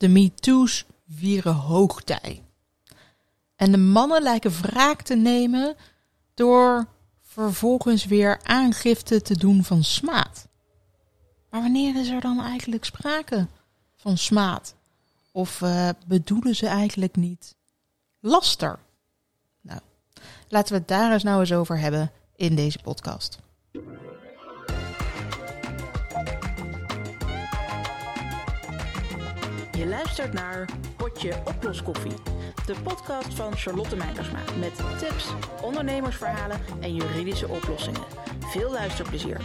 De MeToo's vieren hoogtij. En de mannen lijken wraak te nemen door vervolgens weer aangifte te doen van smaad. Maar wanneer is er dan eigenlijk sprake van smaad? Of uh, bedoelen ze eigenlijk niet laster? Nou, laten we het daar eens nou eens over hebben in deze podcast. Je luistert naar Potje Oploskoffie, de podcast van Charlotte Meijersma met tips, ondernemersverhalen en juridische oplossingen. Veel luisterplezier.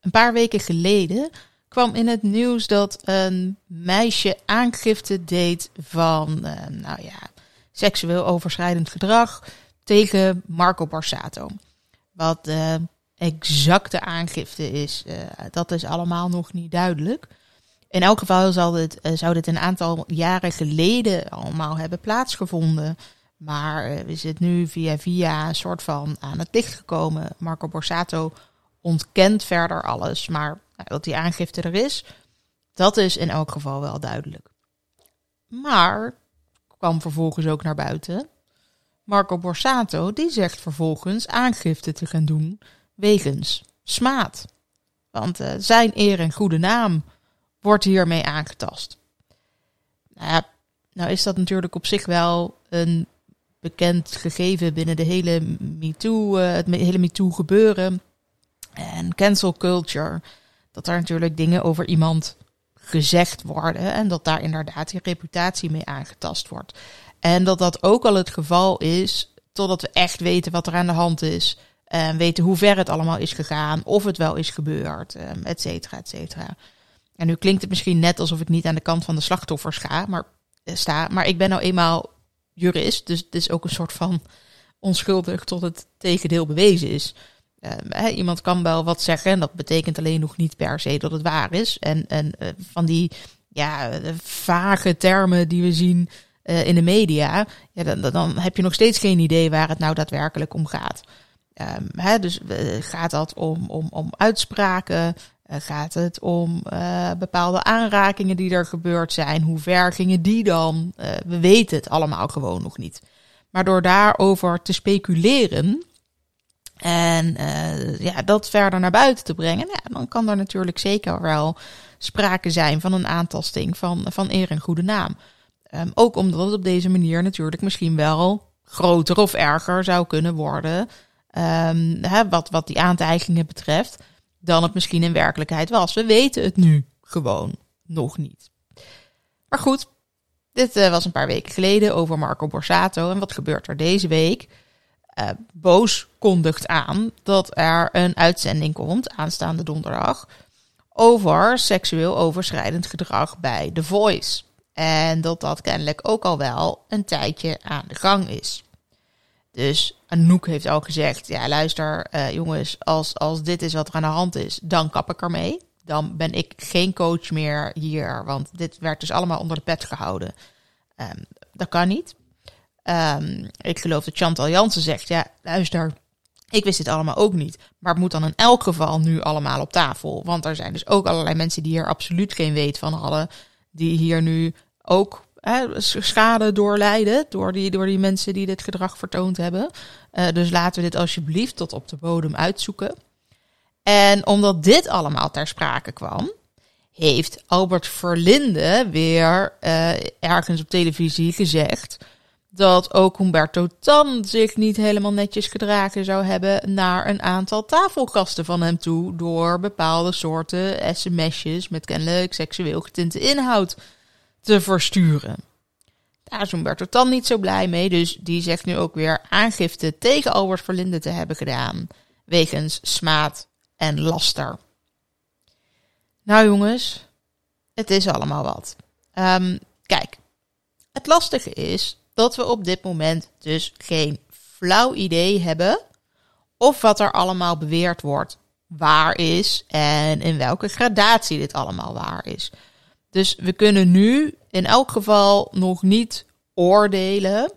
Een paar weken geleden kwam in het nieuws dat een meisje aangifte deed van, uh, nou ja, seksueel overschrijdend gedrag tegen Marco Borsato. Wat de exacte aangifte is, uh, dat is allemaal nog niet duidelijk. In elk geval zal dit, uh, zou dit een aantal jaren geleden allemaal hebben plaatsgevonden. Maar uh, is het nu via via een soort van aan het licht gekomen. Marco Borsato ontkent verder alles. Maar nou, dat die aangifte er is, dat is in elk geval wel duidelijk. Maar kwam vervolgens ook naar buiten. Marco Borsato die zegt vervolgens aangifte te gaan doen wegens smaad. Want uh, zijn eer en goede naam wordt hiermee aangetast. Nou, nou is dat natuurlijk op zich wel een bekend gegeven binnen de hele MeToo, uh, het hele MeToo gebeuren en cancel culture. Dat er natuurlijk dingen over iemand gezegd worden en dat daar inderdaad je reputatie mee aangetast wordt. En dat dat ook al het geval is totdat we echt weten wat er aan de hand is. En weten hoe ver het allemaal is gegaan, of het wel is gebeurd, et cetera, et cetera. En nu klinkt het misschien net alsof ik niet aan de kant van de slachtoffers ga, maar, eh, sta, maar ik ben nou eenmaal jurist, dus het is ook een soort van onschuldig tot het tegendeel bewezen is. Uh, iemand kan wel wat zeggen en dat betekent alleen nog niet per se dat het waar is. En, en uh, van die ja, vage termen die we zien in de media, ja, dan, dan heb je nog steeds geen idee waar het nou daadwerkelijk om gaat. Hè, dus gaat dat om, om, om uitspraken? Uh, gaat het om uh, bepaalde aanrakingen die er gebeurd zijn? Hoe ver gingen die dan? Uh, we weten het allemaal gewoon nog niet. Maar door daarover te speculeren en ja, dat verder naar buiten te brengen, ja, dan kan er natuurlijk zeker wel sprake zijn van een aantasting van, van eer en goede naam. Um, ook omdat het op deze manier natuurlijk misschien wel groter of erger zou kunnen worden. Um, hè, wat, wat die aantijgingen betreft dan het misschien in werkelijkheid was. We weten het nu gewoon nog niet. Maar goed, dit uh, was een paar weken geleden over Marco Borsato. En wat gebeurt er deze week? Uh, Boos kondigt aan dat er een uitzending komt aanstaande donderdag over seksueel overschrijdend gedrag bij The Voice. En dat dat kennelijk ook al wel een tijdje aan de gang is. Dus Anouk heeft al gezegd, ja luister uh, jongens, als, als dit is wat er aan de hand is, dan kap ik ermee. Dan ben ik geen coach meer hier, want dit werd dus allemaal onder de pet gehouden. Um, dat kan niet. Um, ik geloof dat Chantal Jansen zegt, ja luister, ik wist dit allemaal ook niet. Maar het moet dan in elk geval nu allemaal op tafel. Want er zijn dus ook allerlei mensen die hier absoluut geen weet van hadden. Die hier nu ook schade doorlijden door die, door die mensen die dit gedrag vertoond hebben. Uh, dus laten we dit alsjeblieft tot op de bodem uitzoeken. En omdat dit allemaal ter sprake kwam, heeft Albert Verlinde weer uh, ergens op televisie gezegd dat ook Humberto Tan zich niet helemaal netjes gedragen zou hebben naar een aantal tafelgasten van hem toe door bepaalde soorten sms'jes met kennelijk seksueel getinte inhoud te versturen. Daar is Humberto Tan niet zo blij mee, dus die zegt nu ook weer aangifte tegen Albert Verlinde te hebben gedaan, wegens smaad en laster. Nou jongens, het is allemaal wat. Um, kijk, het lastige is dat we op dit moment dus geen flauw idee hebben of wat er allemaal beweerd wordt waar is en in welke gradatie dit allemaal waar is. Dus we kunnen nu in elk geval nog niet oordelen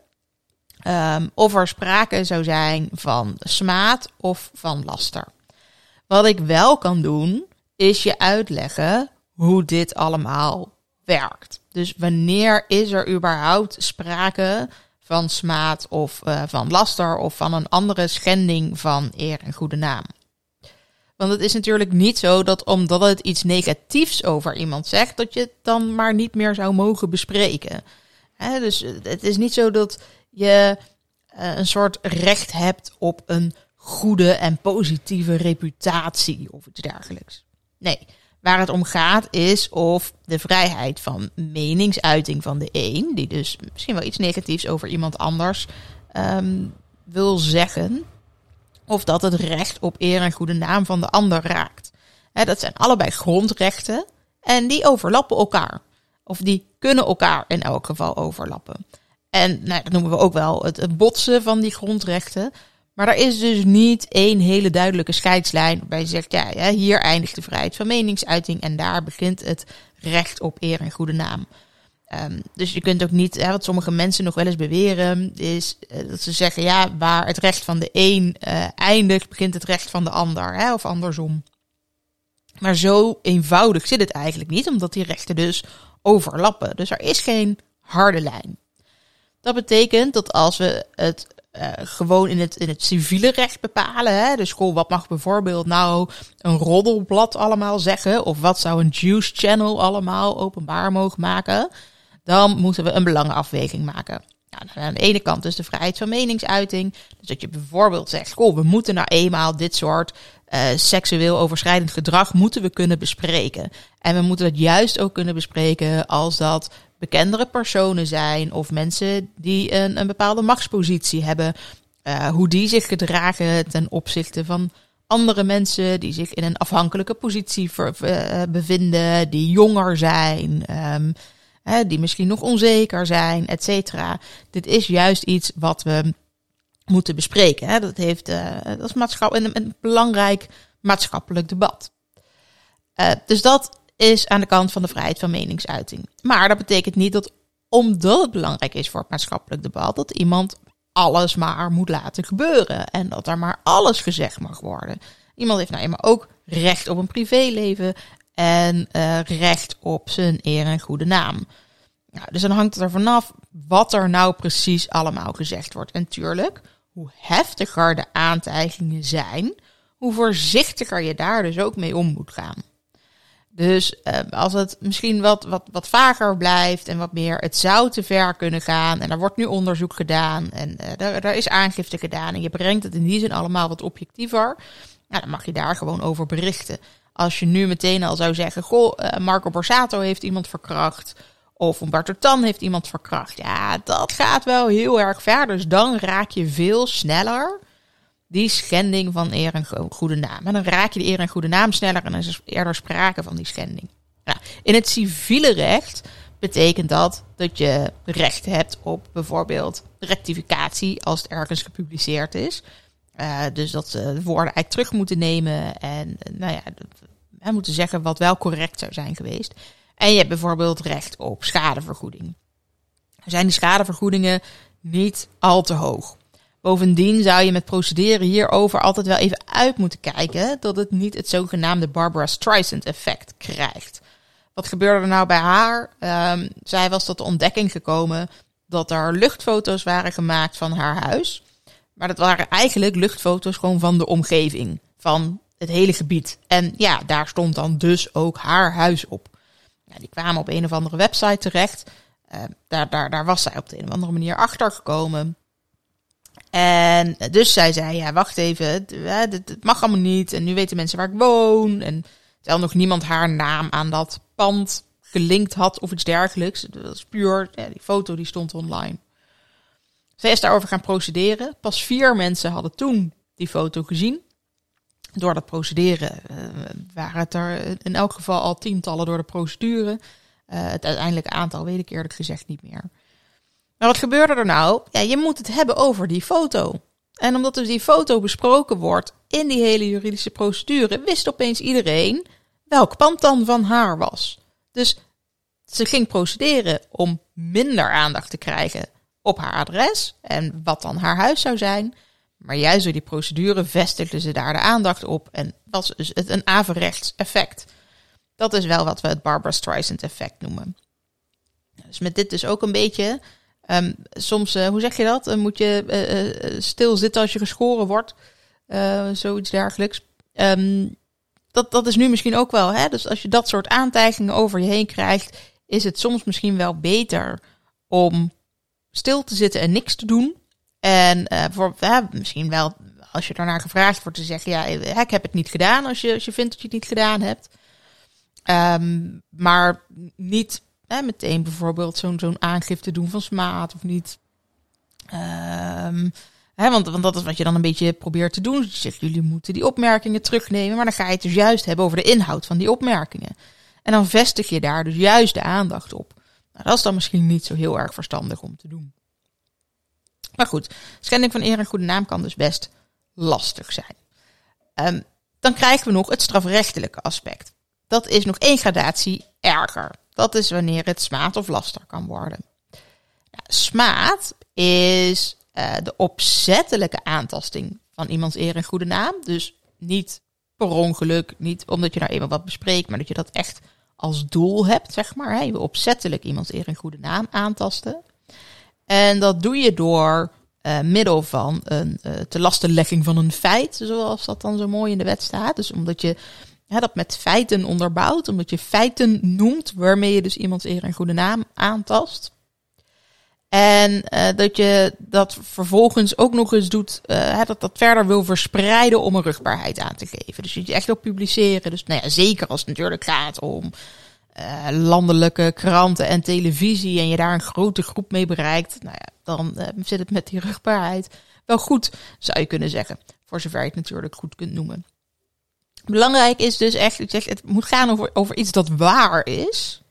um, of er sprake zou zijn van smaad of van laster. Wat ik wel kan doen, is je uitleggen hoe dit allemaal werkt. Dus wanneer is er überhaupt sprake van smaad of uh, van laster of van een andere schending van eer en goede naam? Want het is natuurlijk niet zo dat omdat het iets negatiefs over iemand zegt, dat je het dan maar niet meer zou mogen bespreken. Dus het is niet zo dat je uh, een soort recht hebt op een goede en positieve reputatie of iets dergelijks. Nee, waar het om gaat is of de vrijheid van meningsuiting van de een, die dus misschien wel iets negatiefs over iemand anders um, wil zeggen, of dat het recht op eer en goede naam van de ander raakt. Dat zijn allebei grondrechten en die overlappen elkaar. Of die kunnen elkaar in elk geval overlappen. En nou, dat noemen we ook wel het, het botsen van die grondrechten. Maar er is dus niet één hele duidelijke scheidslijn waarbij je zegt, ja, hier eindigt de vrijheid van meningsuiting en daar begint het recht op eer en goede naam. Um, dus je kunt ook niet, hè, wat sommige mensen nog wel eens beweren, is uh, dat ze zeggen, ja, waar het recht van de een uh, eindigt, begint het recht van de ander, hè, of andersom. Maar zo eenvoudig zit het eigenlijk niet, omdat die rechten dus overlappen. Dus er is geen harde lijn. Dat betekent dat als we het uh, gewoon in het, in het civiele recht bepalen. Hè? De school, wat mag bijvoorbeeld nou een roddelblad allemaal zeggen? Of wat zou een Juice Channel allemaal openbaar mogen maken? Dan moeten we een belangenafweging maken. Nou, aan de ene kant dus de vrijheid van meningsuiting. Dus dat je bijvoorbeeld zegt, goh, we moeten nou eenmaal dit soort uh, seksueel overschrijdend gedrag moeten we kunnen bespreken. En we moeten het juist ook kunnen bespreken als dat bekendere personen zijn of mensen die een, een bepaalde machtspositie hebben. Uh, hoe die zich gedragen ten opzichte van andere mensen die zich in een afhankelijke positie ver, uh, bevinden, die jonger zijn, um, uh, die misschien nog onzeker zijn, et cetera. Dit is juist iets wat we moeten bespreken. Hè. Dat, heeft, dat is een, een belangrijk maatschappelijk debat. dus dat is aan de kant van de vrijheid van meningsuiting. Maar dat betekent niet dat omdat het belangrijk is voor het maatschappelijk debat, dat iemand alles maar moet laten gebeuren. En dat er maar alles gezegd mag worden. Iemand heeft nou eenmaal ook recht op een privéleven en uh, recht op zijn eer en goede naam. Nou, dus dan hangt het er vanaf wat er nou precies allemaal gezegd wordt. En tuurlijk, hoe heftiger de aantijgingen zijn, hoe voorzichtiger je daar dus ook mee om moet gaan. Dus uh, als het misschien wat, wat, wat vager blijft en wat meer, het zou te ver kunnen gaan. En er wordt nu onderzoek gedaan en er, er is aangifte gedaan. En je brengt het in die zin allemaal wat objectiever. Nou, dan mag je daar gewoon over berichten. Als je nu meteen al zou zeggen, goh, uh, Marco Borsato heeft iemand verkracht. Of Umberto Tan heeft iemand verkracht. Ja, dat gaat wel heel erg ver. Dus dan raak je veel sneller die schending van eer en goede naam. En dan raak je de eer en goede naam sneller en er is eerder sprake van die schending. Nou, in het civiele recht betekent dat dat je recht hebt op bijvoorbeeld rectificatie als het ergens gepubliceerd is. Uh, dus dat ze de woorden eigenlijk terug moeten nemen en nou ja, we moeten zeggen wat wel correct zou zijn geweest. En je hebt bijvoorbeeld recht op schadevergoeding. Zijn die schadevergoedingen niet al te hoog? Bovendien zou je met procederen hierover altijd wel even uit moeten kijken dat het niet het zogenaamde Barbara Streisand effect krijgt. Wat gebeurde er nou bij haar? Um, zij was tot de ontdekking gekomen dat er luchtfoto's waren gemaakt van haar huis. Maar dat waren eigenlijk luchtfoto's gewoon van de omgeving, van het hele gebied. En ja, daar stond dan dus ook haar huis op. Die kwamen op een of andere website terecht. Uh, daar, daar, daar was zij op de een of andere manier achter gekomen. En dus zij zei, ja, wacht even, het, mag allemaal niet. En nu weten mensen waar ik woon. En terwijl nog niemand haar naam aan dat pand gelinkt had of iets dergelijks. Dat was puur, die foto die stond online. Zij is daarover gaan procederen. Pas vier mensen hadden toen die foto gezien. Door dat procederen uh, waren het er in elk geval al tientallen door de procedure. Uh, het uiteindelijke aantal weet ik eerlijk gezegd niet meer. Maar wat gebeurde er nou? Ja, je moet het hebben over die foto. En omdat dus die foto besproken wordt in die hele juridische procedure, wist opeens iedereen welk pand dan van haar was. Dus ze ging procederen om minder aandacht te krijgen op haar adres en wat dan haar huis zou zijn. Maar juist door die procedure vestigde ze daar de aandacht op en was dus het een averechts effect. Dat is wel wat we het Barbara Streisand effect noemen. Dus met dit dus ook een beetje. Ehm, soms, uh, hoe zeg je dat? Moet je uh, stil zitten als je geschoren wordt. zoiets dergelijks. Um, dat, dat is nu misschien ook wel. Hè? Dus als je dat soort aantijgingen over je heen krijgt, is het soms misschien wel beter om stil te zitten en niks te doen. En voor, misschien wel als je daarnaar gevraagd wordt te zeggen, ja, ik heb het niet gedaan als je, als je vindt dat je het niet gedaan hebt. Um, maar niet meteen bijvoorbeeld zo'n aangifte doen van smaad of niet. Um, hè, want, want dat is wat je dan een beetje probeert te doen. Je zegt, jullie moeten die opmerkingen terugnemen, maar dan ga je het dus juist hebben over de inhoud van die opmerkingen. En dan vestig je daar dus juist de aandacht op. Nou, dat is dan misschien niet zo heel erg verstandig om te doen. Maar goed, schending van eer en goede naam kan dus best lastig zijn. Um, dan krijgen we nog het strafrechtelijke aspect. Dat is nog één gradatie erger. Dat is wanneer het smaad of laster kan worden. Nou, smaad is uh, de opzettelijke aantasting van iemands eer en goede naam. Dus niet per ongeluk, niet omdat je nou eenmaal wat bespreekt, maar dat je dat echt als doel hebt, zeg maar. Hè? Je opzettelijk iemands eer en goede naam aantasten. En dat doe je door uh, middel van een uh, te lastenlegging van een feit, zoals dat dan zo mooi in de wet staat. Dus omdat je dat met feiten onderbouwt, omdat je feiten noemt waarmee je dus iemands eer en goede naam aantast. En uh, dat je dat vervolgens ook nog eens doet, dat dat verder wil verspreiden om een rugbaarheid aan te geven. Dus je echt wil publiceren. Dus nou ja, zeker als het natuurlijk gaat om uh, landelijke kranten en televisie en je daar een grote groep mee bereikt, nou ja, dan zit het met die rugbaarheid wel goed, zou je kunnen zeggen. Voor zover je het natuurlijk goed kunt noemen. Belangrijk is dus echt, ik zeg, het moet gaan over, over iets dat waar is.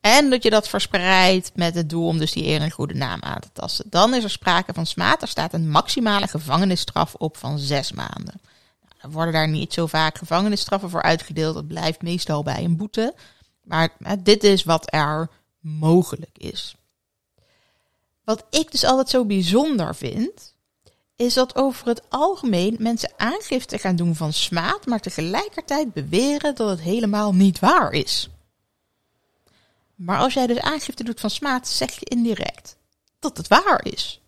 En dat je dat verspreidt met het doel om dus die eer en goede naam aan te tasten. Dan is er sprake van smaad. Er staat een maximale gevangenisstraf op van zes maanden. Nou, er worden daar niet zo vaak gevangenisstraffen voor uitgedeeld. Dat blijft meestal bij een boete. Maar dit is wat er mogelijk is. Wat ik dus altijd zo bijzonder vind, is dat over het algemeen mensen aangifte gaan doen van smaad, maar tegelijkertijd beweren dat het helemaal niet waar is. Maar als jij dus aangifte doet van smaad, zeg je indirect dat het waar is.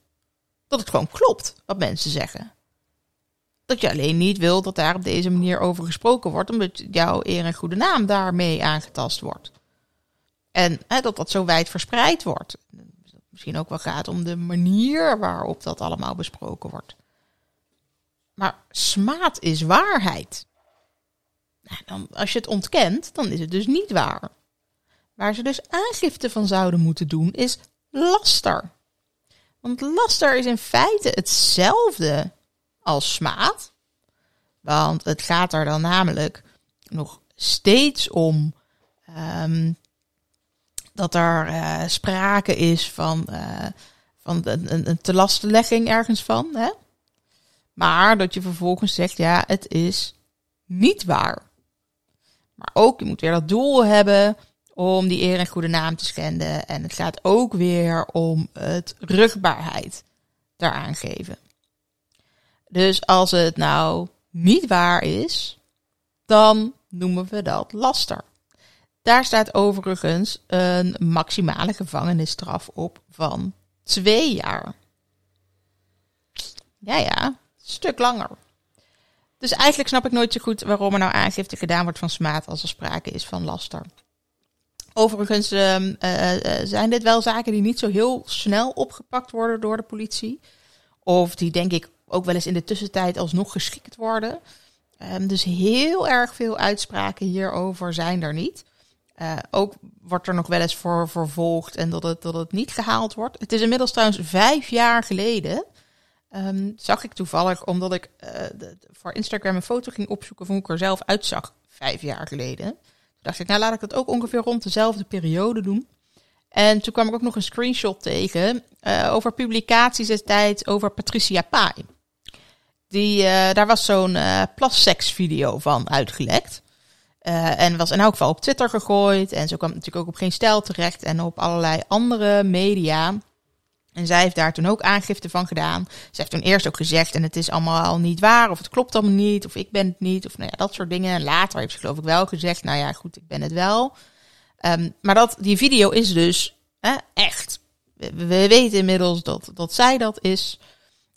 Dat het gewoon klopt wat mensen zeggen. Dat je alleen niet wil dat daar op deze manier over gesproken wordt, omdat jouw eer en goede naam daarmee aangetast wordt. En hè, dat dat zo wijd verspreid wordt misschien ook wel gaat om de manier waarop dat allemaal besproken wordt. Maar smaad is waarheid. Nou, dan, als je het ontkent, dan is het dus niet waar. Waar ze dus aangifte van zouden moeten doen, is laster. Want laster is in feite hetzelfde als smaad. Want het gaat er dan namelijk nog steeds om um, dat er uh, sprake is van, uh, van een, een, een telastenlegging ergens van. Hè? Maar dat je vervolgens zegt, ja, het is niet waar. Maar ook, je moet weer dat doel hebben om die eer en goede naam te schenden. En het gaat ook weer om het rugbaarheid daaraan geven. Dus als het nou niet waar is, dan noemen we dat laster. Daar staat overigens een maximale gevangenisstraf op van twee jaar. Ja, ja, een stuk langer. Dus eigenlijk snap ik nooit zo goed waarom er nou aangifte gedaan wordt van smaad als er sprake is van laster. Overigens uh, uh, zijn dit wel zaken die niet zo heel snel opgepakt worden door de politie. Of die denk ik ook wel eens in de tussentijd alsnog geschikt worden. Um, dus heel erg veel uitspraken hierover zijn er niet. Uh, ook wordt er nog wel eens voor vervolgd en dat het, dat het niet gehaald wordt. Het is inmiddels trouwens vijf jaar geleden. Um, zag ik toevallig, omdat ik de, voor Instagram een foto ging opzoeken van hoe ik er zelf uitzag vijf jaar geleden. Toen dacht ik, nou laat ik dat ook ongeveer rond dezelfde periode doen. En toen kwam ik ook nog een screenshot tegen uh, over publicaties destijds over Patricia Pai. Die, daar was zo'n plasseks video van uitgelekt. Uh, en was in elk geval op Twitter gegooid. En zo kwam natuurlijk ook op Geen Stijl terecht. En op allerlei andere media. En zij heeft daar toen ook aangifte van gedaan. Ze heeft toen eerst ook gezegd, en het is allemaal niet waar, of het klopt allemaal niet, of ik ben het niet, of nou ja, dat soort dingen. En later heeft ze geloof ik wel gezegd, nou ja, goed, ik ben het wel. Um, maar dat, die video is dus? Echt. We, we weten inmiddels dat, dat zij dat is.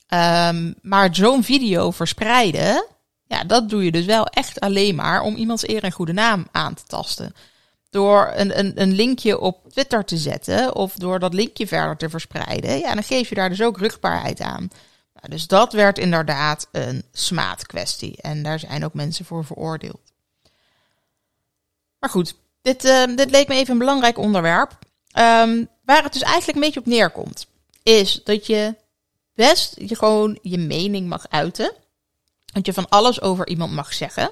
Ehm, maar zo'n video verspreiden, ja, dat doe je dus wel echt alleen maar om iemands eer en goede naam aan te tasten. Door een, een, een linkje op Twitter te zetten of door dat linkje verder te verspreiden, ja, dan geef je daar dus ook rugbaarheid aan. Nou, dus dat werd inderdaad een smaadkwestie. En daar zijn ook mensen voor veroordeeld. Maar goed, dit, uh, dit leek me even een belangrijk onderwerp. Um, waar het dus eigenlijk een beetje op neerkomt, is dat je best je gewoon je mening mag uiten. Dat je van alles over iemand mag zeggen.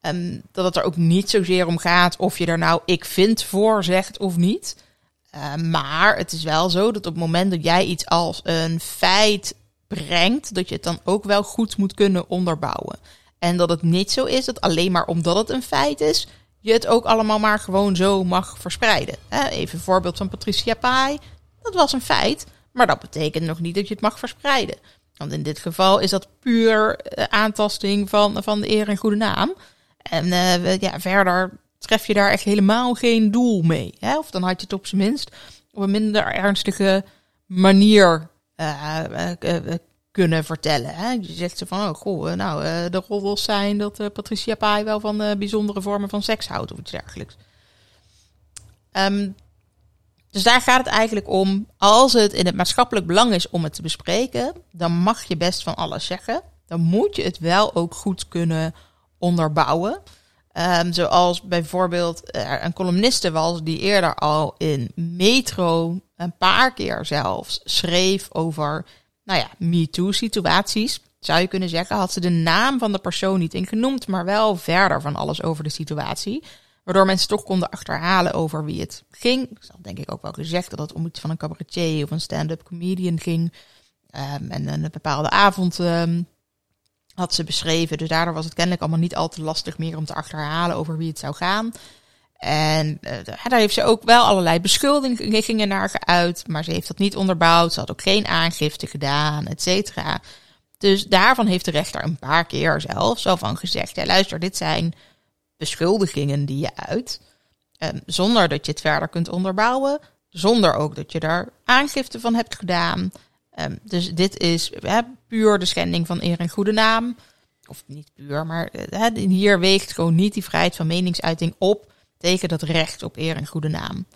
Um, dat het er ook niet zozeer om gaat of je er nou ik vind voor zegt of niet. Uh, maar het is wel zo dat op het moment dat jij iets als een feit brengt, dat je het dan ook wel goed moet kunnen onderbouwen. En dat het niet zo is dat alleen maar omdat het een feit is, je het ook allemaal maar gewoon zo mag verspreiden. Even een voorbeeld van Patricia Pai. Dat was een feit, maar dat betekent nog niet dat je het mag verspreiden. Want in dit geval is dat puur eh, aantasting van, van de eer en goede naam. En uh, ja, verder tref je daar echt helemaal geen doel mee. Hè? Of dan had je het op zijn minst op een minder ernstige manier uh, kunnen vertellen. Hè? Je zegt ze van, oh goh, nou, de roddels zijn dat Patricia Pai wel van bijzondere vormen van seks houdt of iets dergelijks. Um, dus daar gaat het eigenlijk om. Als het in het maatschappelijk belang is om het te bespreken, dan mag je best van alles zeggen. Dan moet je het wel ook goed kunnen onderbouwen. Um, zoals bijvoorbeeld een columniste was die eerder al in Metro een paar keer zelfs schreef over, nou ja, MeToo-situaties. Zou je kunnen zeggen, had ze de naam van de persoon niet ingenoemd, maar wel verder van alles over de situatie. Waardoor mensen toch konden achterhalen over wie het ging. Ik zal denk ik ook wel gezegd dat het om iets van een cabaretier of een stand-up comedian ging. Um, en een bepaalde avond um, had ze beschreven. Dus daardoor was het kennelijk allemaal niet al te lastig meer om te achterhalen over wie het zou gaan. En uh, daar heeft ze ook wel allerlei beschuldigingen naar geuit. Maar ze heeft dat niet onderbouwd. Ze had ook geen aangifte gedaan, et cetera. Dus daarvan heeft de rechter een paar keer zelf zo van gezegd: luister, dit zijn beschuldigingen die je uit. Um, zonder dat je het verder kunt onderbouwen. Zonder ook dat je daar aangifte van hebt gedaan. Um, dus dit is puur de schending van eer en goede naam. Of niet puur, maar hè, hier weegt gewoon niet die vrijheid van meningsuiting op tegen dat recht op eer en goede naam.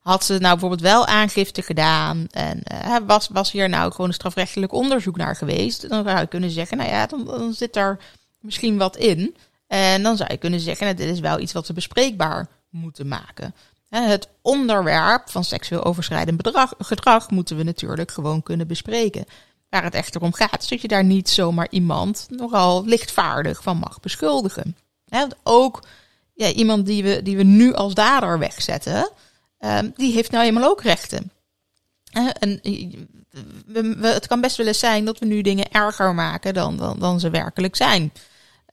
Had ze nou bijvoorbeeld wel aangifte gedaan en uh, was, was hier nou gewoon een strafrechtelijk onderzoek naar geweest, dan zou je kunnen zeggen, nou ja, dan, dan zit er misschien wat in. En dan zou je kunnen zeggen, nou, dit is wel iets wat we bespreekbaar moeten maken. Het onderwerp van seksueel overschrijdend gedrag moeten we natuurlijk gewoon kunnen bespreken. Waar het echter om gaat, is dat je daar niet zomaar iemand nogal lichtvaardig van mag beschuldigen. ook ja, iemand die we, die we nu als dader wegzetten, um, die heeft nou eenmaal ook rechten. en we, het kan best wel eens zijn dat we nu dingen erger maken dan, dan, dan ze werkelijk zijn.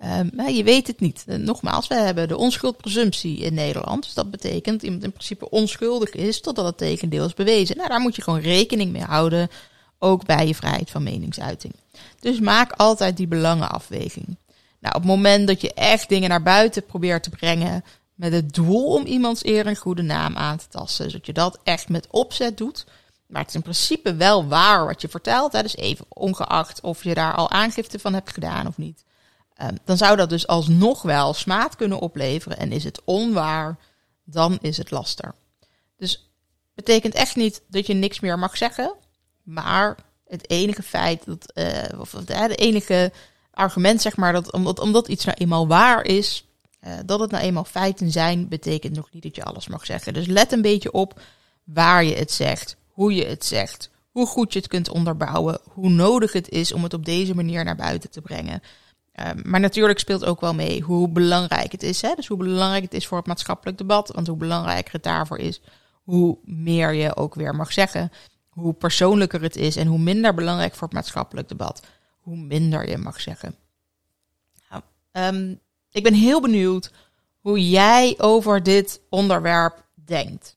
Um, je weet het niet. Nogmaals, we hebben de onschuldpresumptie in Nederland. Dus dat betekent iemand in principe onschuldig is totdat het tegendeel is bewezen. Nou, daar moet je gewoon rekening mee houden, ook bij je vrijheid van meningsuiting. Dus maak altijd die belangenafweging. Nou, op het moment dat je echt dingen naar buiten probeert te brengen met het doel om iemands eer en goede naam aan te tasten, zodat je dat echt met opzet doet. Maar het is in principe wel waar wat je vertelt. Hè? Dus even ongeacht of je daar al aangifte van hebt gedaan of niet. Um, dan zou dat dus alsnog wel smaad kunnen opleveren. En is het onwaar, dan is het laster. Dus betekent echt niet dat je niks meer mag zeggen. Maar het enige feit dat, uh, of de enige argument, zeg maar, dat omdat, omdat iets nou eenmaal waar is, uh, dat het nou eenmaal feiten zijn, betekent nog niet dat je alles mag zeggen. Dus let een beetje op waar je het zegt, hoe je het zegt, hoe goed je het kunt onderbouwen, hoe nodig het is om het op deze manier naar buiten te brengen. Um, maar natuurlijk speelt ook wel mee hoe belangrijk het is. Hè? Dus hoe belangrijk het is voor het maatschappelijk debat. Want hoe belangrijker het daarvoor is, hoe meer je ook weer mag zeggen. Hoe persoonlijker het is en hoe minder belangrijk voor het maatschappelijk debat hoe minder je mag zeggen. Nou, um, ik ben heel benieuwd hoe jij over dit onderwerp denkt.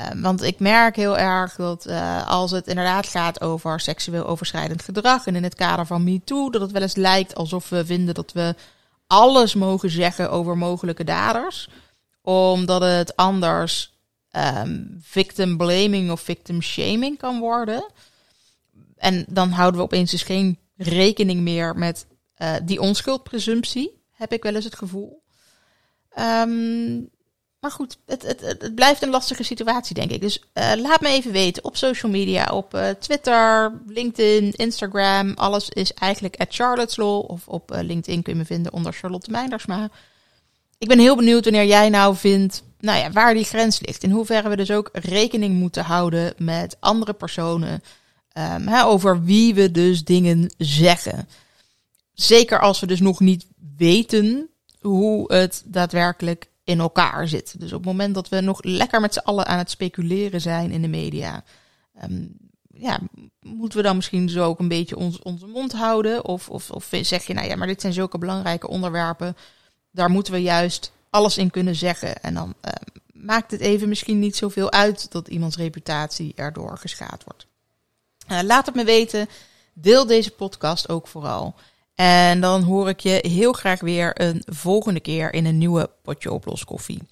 Um, want ik merk heel erg dat uh, als het inderdaad gaat over seksueel overschrijdend gedrag en in het kader van MeToo, dat het wel eens lijkt alsof we vinden dat we alles mogen zeggen over mogelijke daders, omdat het anders ehm, victim blaming of victim shaming kan worden. En dan houden we opeens dus geen rekening meer met uh, die onschuldpresumptie, heb ik wel eens het gevoel. Um, maar goed, het, het, het, blijft een lastige situatie, denk ik. Dus uh, laat me even weten op social media, op uh, Twitter, LinkedIn, Instagram. Alles is eigenlijk at Charlotte's Law. Of op uh, LinkedIn kun je me vinden onder Charlotte Meindersma. Ik ben heel benieuwd wanneer jij nou vindt, nou ja, waar die grens ligt. In hoeverre we dus ook rekening moeten houden met andere personen. Um, hè, over wie we dus dingen zeggen. Zeker als we dus nog niet weten hoe het daadwerkelijk in elkaar zit. Dus op het moment dat we nog lekker met z'n allen aan het speculeren zijn in de media, um, ja, moeten we dan misschien zo ook een beetje ons, onze mond houden? Of, of, of zeg je, nou ja, maar dit zijn zulke belangrijke onderwerpen, daar moeten we juist alles in kunnen zeggen. En dan uh, maakt het even misschien niet zoveel uit dat iemands reputatie erdoor geschaad wordt. Uh, laat het me weten. Deel deze podcast ook vooral. En dan hoor ik je heel graag weer een volgende keer in een nieuwe potje oploskoffie.